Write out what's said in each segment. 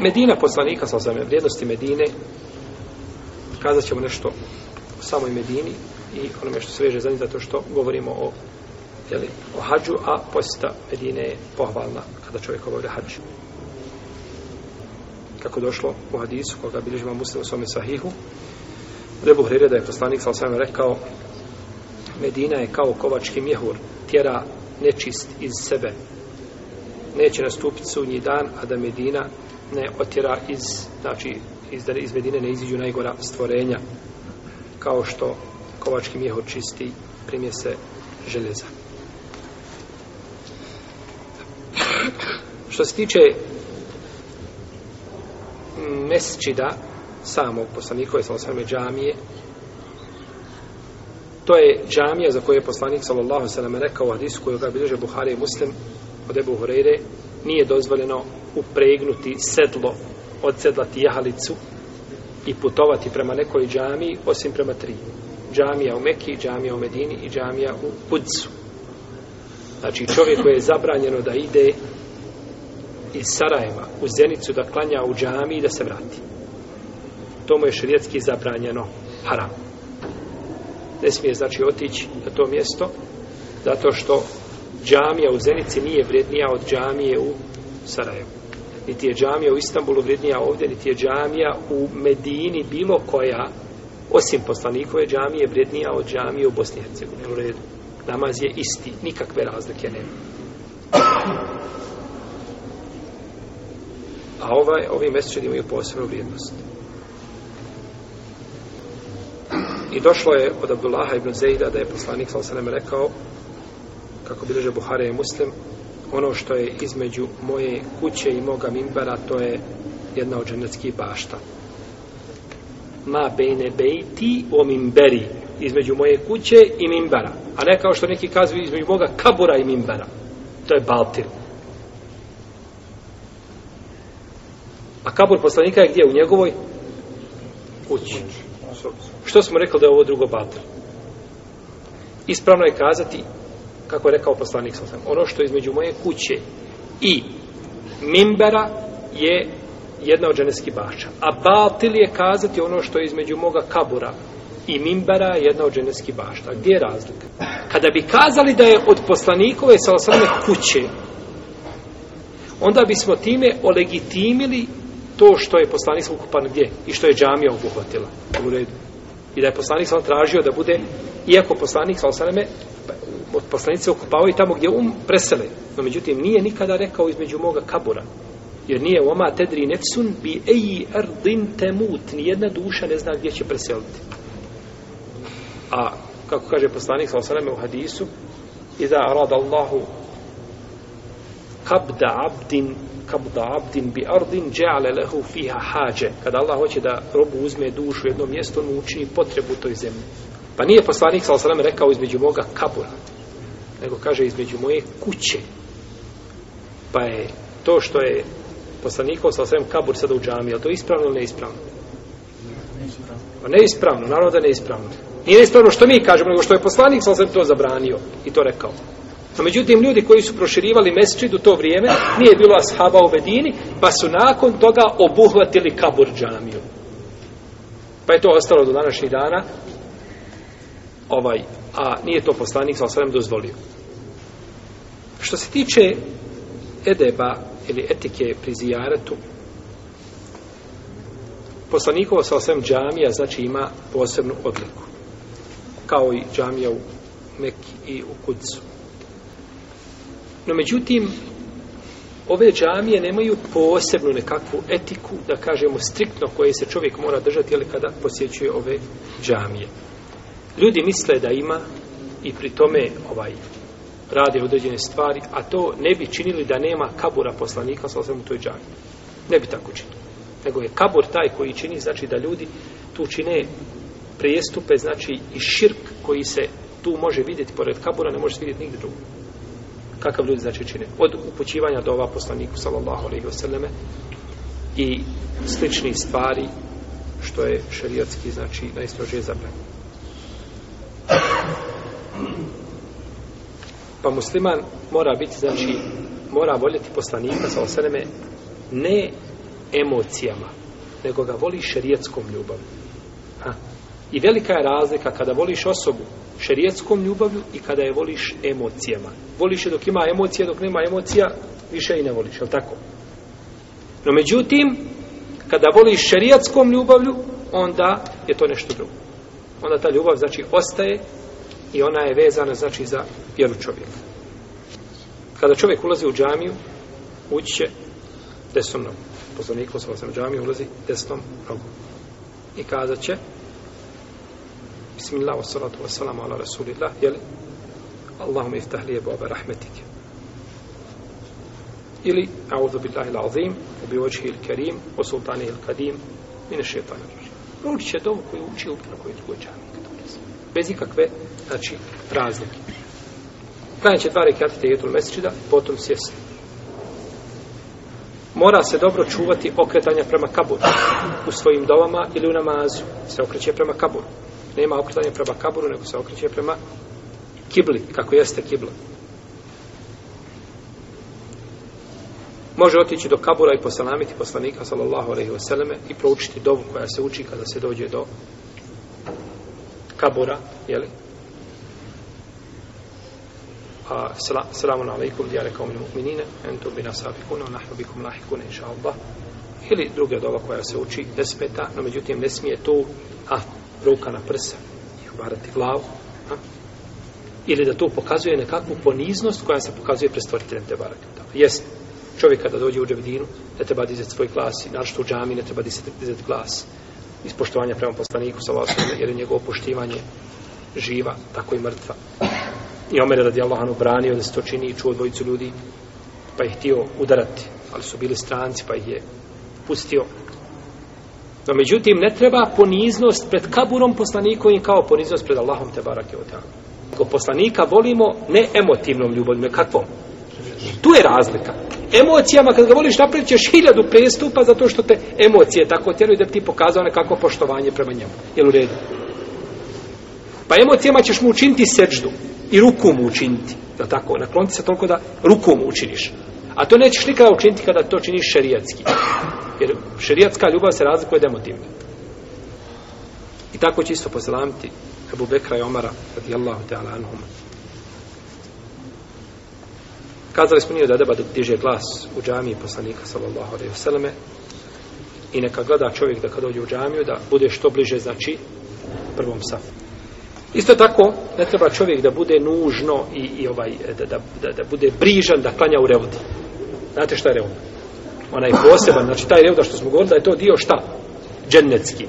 Medina poslanika sa osvrame vrijednosti Medine kazat ćemo nešto o samoj Medini i onome što se veže za njih zato što govorimo o jeli, o hađu, a posjeta Medine je pohvalna kada čovjek obavlja hađu kako došlo u hadisu koga bilježima muslima svome sahihu Rebu Hrire da je poslanik sa osvrame rekao Medina je kao kovački mjehur tjera nečist iz sebe neće nastupiti sudnji dan a da Medina ne otjera iz, znači, iz, iz Medine ne iziđu najgora stvorenja, kao što kovački mjeho čisti primje se željeza. Što se tiče mesčida samog poslanikove sa osvrme džamije, to je džamija za koju je poslanik sallallahu sallam rekao u hadisu koju ga bilježe Buhari i Muslim od Ebu Hureyre, nije dozvoljeno upregnuti sedlo odsedlati jahalicu i putovati prema nekoj džamiji osim prema tri džamija u Mekiji, džamija u Medini i džamija u Kudzu znači čovjeku je zabranjeno da ide iz Sarajeva u Zenicu da klanja u džamiji da se vrati to mu je širijetski zabranjeno haram ne smije znači otići na to mjesto zato što džamija u Zenici nije vrednija od džamije u Sarajevu niti je džamija u Istanbulu vrednija ovdje, niti je džamija u Medini bilo koja, osim poslanikove džamije, vrednija od džamije u Bosni i Hercegovini. U redu. Namaz je isti, nikakve razlike nema. A ovaj, ovi mesečani imaju posebnu vrijednost. I došlo je od Abdullaha ibn Zejda da je poslanik Salasaleme rekao, kako bilože Buhare je muslim, ono što je između moje kuće i moga mimbera, to je jedna od dženeckih bašta. Ma bejne bejti o mimberi, između moje kuće i mimbera. A ne kao što neki kazu između moga kabura i mimbera. To je Baltir. A kabur poslanika je gdje? U njegovoj kući. Što smo rekli da je ovo drugo Baltir? Ispravno je kazati kako je rekao poslanik sa ono što je između moje kuće i mimbera je jedna od dženevskih bašća. A batil je kazati ono što je između moga kabura i mimbera je jedna od dženevskih bašća. Gdje je razlika? Kada bi kazali da je od poslanikove sa osrame kuće, onda bismo time olegitimili to što je poslanik sa ukupan gdje i što je džamija obuhvatila. U redu. I da je poslanik sa tražio da bude, iako poslanik sa osrame pa od poslanice okupavaju tamo gdje um presele. No međutim, nije nikada rekao između moga kabura. Jer nije oma tedri nefsun bi eji ardin temut. Nijedna duša ne zna gdje će preseliti. A kako kaže poslanik sa osaname u hadisu, iza arad Allahu kabda abdin kabda abdin bi ardin džale lehu fiha hađe. Kada Allah hoće da robu uzme dušu u jedno mjesto, on mu učini potrebu toj zemlji. Pa nije poslanik sa osaname rekao između moga kabura nego kaže između moje kuće. Pa je to što je poslanikov sa svem kabur sada u džami, je to ispravno ili neispravno? Pa neispravno, naravno da neispravno. Nije neispravno što mi kažemo, nego što je poslanik sa svem to zabranio i to rekao. A međutim, ljudi koji su proširivali mesečid u to vrijeme, nije bilo ashaba u Medini, pa su nakon toga obuhvatili kabur džamiju. Pa je to ostalo do današnjih dana, ovaj, a nije to poslanik sa osvrame dozvolio. Što se tiče edeba ili etike pri zijaretu, poslanikovo sa osvrame džamija znači ima posebnu odliku. Kao i džamija u Meki i u Kudzu. No međutim, ove džamije nemaju posebnu nekakvu etiku, da kažemo striktno koje se čovjek mora držati ili kada posjećuje ove džamije. Ljudi misle da ima i pri tome ovaj radi određene stvari, a to ne bi činili da nema kabura poslanika sa osvim u toj džami. Ne bi tako činili. Nego je kabur taj koji čini, znači da ljudi tu čine prijestupe, znači i širk koji se tu može vidjeti pored kabura, ne može se vidjeti nigdje drugo. Kakav ljudi znači čine? Od upućivanja do ova poslaniku, sallallahu alaihi wasallam, i slični stvari, što je šerijatski, znači, najstrože zabranjeno. Pa musliman mora biti, znači, mora voljeti poslanika sa osreme ne emocijama, nego ga voli šerijetskom ljubavom. Ha. I velika je razlika kada voliš osobu šerijetskom ljubavlju i kada je voliš emocijama. Voliš je dok ima emocija, dok nema emocija, više i ne voliš, je tako? No međutim, kada voliš šerijetskom ljubavlju, onda je to nešto drugo. Onda ta ljubav, znači, ostaje i ona je vezana znači za vjeru čovjeka. Kada čovjek ulazi u džamiju, ući će desnom nogom. Poslanik poslala sam u džamiju, ulazi desnom nogom. I kazat će Bismillah, wassalatu wassalamu ala rasulillah, jel? Allahum iftah lije boba rahmetike. Ili, a'udhu billahi l'azim, u bivođhi il-karim, u sultani il-kadim, mine šeitana rođe. Ruči će dovu koju uči u bilo koju drugoj džamiji kada uči bez ikakve znači razlike klanjaće dva rekiata te jetul mesečida potom sjesti mora se dobro čuvati okretanja prema kaburu u svojim dovama ili u namazu se okreće prema kaburu nema okretanja prema kaburu nego se okreće prema kibli kako jeste kibla može otići do kabura i poslanamiti poslanika sallallahu alejhi ve selleme i proučiti dovu koja se uči kada se dođe do kabura, jeli? A selamun alejkum ja rekao mu mu'minine, entu bi nasabikuna wa nahnu bikum lahiquna insha Allah. Ili druga dova koja se uči ne smeta, no međutim ne smije to a ruka na prsa i obarati glavu, a? Ili da to pokazuje nekakvu poniznost koja se pokazuje pred stvoriteljem te barake. Jeste, čovjek kada dođe u džavidinu, ne treba dizati svoj glas, naravno što u džami ne treba dizati, dizati glas ispoštovanja prema poslaniku sa vasom, jer je njegovo poštivanje živa, tako i mrtva. I Omer je radijallahu anu branio da se to čini i čuo dvojicu ljudi, pa je htio udarati, ali su bili stranci, pa ih je pustio. No, međutim, ne treba poniznost pred kaburom poslanikovim kao poniznost pred Allahom te barake od Ko poslanika volimo ne emotivnom ljubavom, kakvom? Tu je razlika emocijama, kad ga voliš napraviti ćeš hiljadu prestupa zato što te emocije tako tjeruju da bi ti pokazao nekako poštovanje prema njemu. Jel u redu? Pa emocijama ćeš mu učiniti seđdu i ruku mu učiniti. Da tako, nakloniti se toliko da ruku mu učiniš. A to nećeš nikada učiniti kada to činiš šerijatski. Jer šerijatska ljubav se razlikuje od emotivne. I tako će isto pozlamiti Ebu Bekra i Omara radijallahu ta'ala anhumu. Kazali smo nije od adaba da diže glas u džamiji poslanika sallallahu alaihi wasallam i neka gleda čovjek da kad dođe u džamiju da bude što bliže znači prvom safu. Isto tako ne treba čovjek da bude nužno i, i ovaj, da, da, da, da bude brižan da klanja u revodi. Znate šta je revod? Ona je poseban, znači taj revoda što smo govorili da je to dio šta? Džennecki.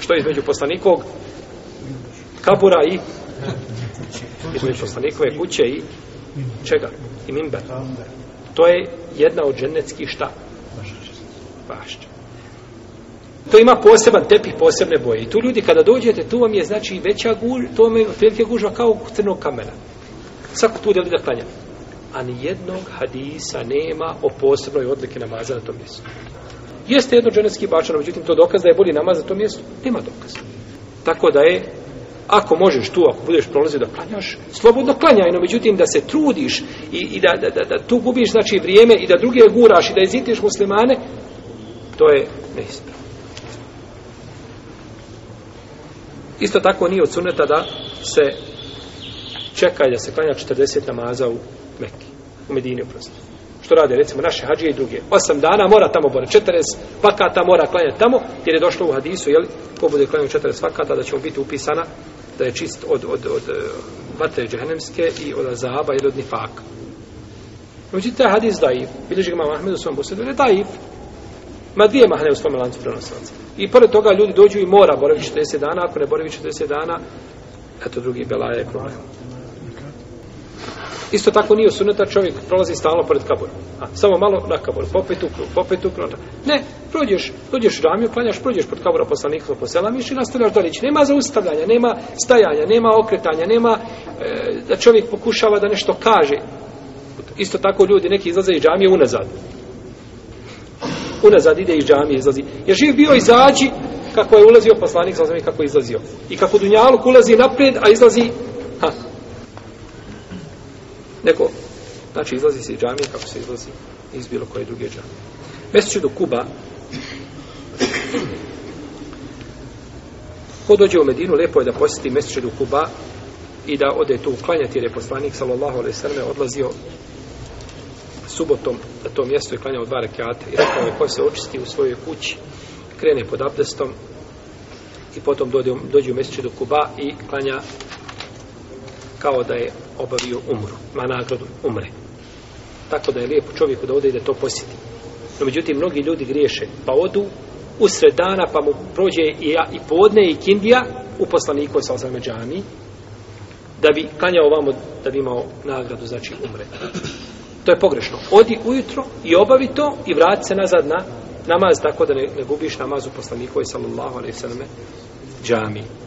Što je između poslanikovog kapura i između poslanikove kuće i Čega? I mimber. To je jedna od dženeckih šta? Bašća. To ima poseban tepih, posebne boje. I tu ljudi, kada dođete, tu vam je znači veća gužva, to vam je velike gužva kao crnog kamena. Svako tu deli da klanjam. A ni jednog hadisa nema o posebnoj odlike namaza na tom mjestu. Jeste jedno dženecki bačano, međutim, to dokaz da je bolji namaz na tom mjestu? Nema dokaza. Tako da je ako možeš tu, ako budeš prolazio da klanjaš, slobodno klanjaj, no međutim da se trudiš i, i da, da, da, da tu gubiš znači vrijeme i da druge guraš i da izitiš muslimane, to je neispravo. Isto tako nije od suneta da se čeka da se klanja 40 namaza u Mekki, u Medini uprosti. Što rade, recimo, naše hađije i druge. 8 dana mora tamo bora, 40 vakata mora klanjati tamo, jer je došlo u hadisu, jel, ko bude klanjati 40 vakata, da će mu biti upisana da je čist od, od, od eh, vatre džehennemske i od azaba ili od nifaka. Uđite taj hadis daif, bilježi ga Mahmed u svom posljedu, je daif. Ma dvije mahne u svome lancu prenosilaca. I pored toga ljudi dođu i mora boravi 40 dana, ako ne boravi 40 dana, eto drugi belaje problem. Isto tako nije osunuta čovjek prolazi stalno pored kabura. A, samo malo na kabur, popet u krug, popet u krug. Ne, prođeš, dođeš ramiju, klanjaš, prođeš pod kabura poslanika sa poselama, išli nastavljaš dalje. Znači, nema zaustavljanja, nema stajanja, nema okretanja, nema e, da čovjek pokušava da nešto kaže. Isto tako ljudi neki izlaze iz džamije unazad. Unazad ide iz džamije, izlazi. Je živ bio izađi kako je ulazio poslanik, sa kako je izlazio. I kako dunjaluk ulazi napred, a izlazi ha. Neko, znači izlazi se iz džamije kako se izlazi iz bilo koje druge džamije. Mesečidu Kuba, Ko dođe u Medinu, lepo je da posjeti mjesečedu Kuba i da ode tu uklanjati, jer je poslanik, sallallahu alaih srme, odlazio subotom na to mjesto i klanjao dva rekiata. I rekao je, ko se očisti u svojoj kući, krene pod abdestom i potom dođe, dođe u mjesečedu Kuba i klanja kao da je obavio umru, ma nagradu umre. Tako da je lijepo čovjeku da ode i da to posjeti. No, međutim, mnogi ljudi griješe, pa odu usred dana, pa mu prođe i, ja, i podne i kindija u poslaniku sa osam džami, da bi klanjao vamo, da bi imao nagradu, znači umre. To je pogrešno. Odi ujutro i obavi to i vrati se nazad na namaz, tako da ne, ne gubiš namaz u poslaniku sa osam džami.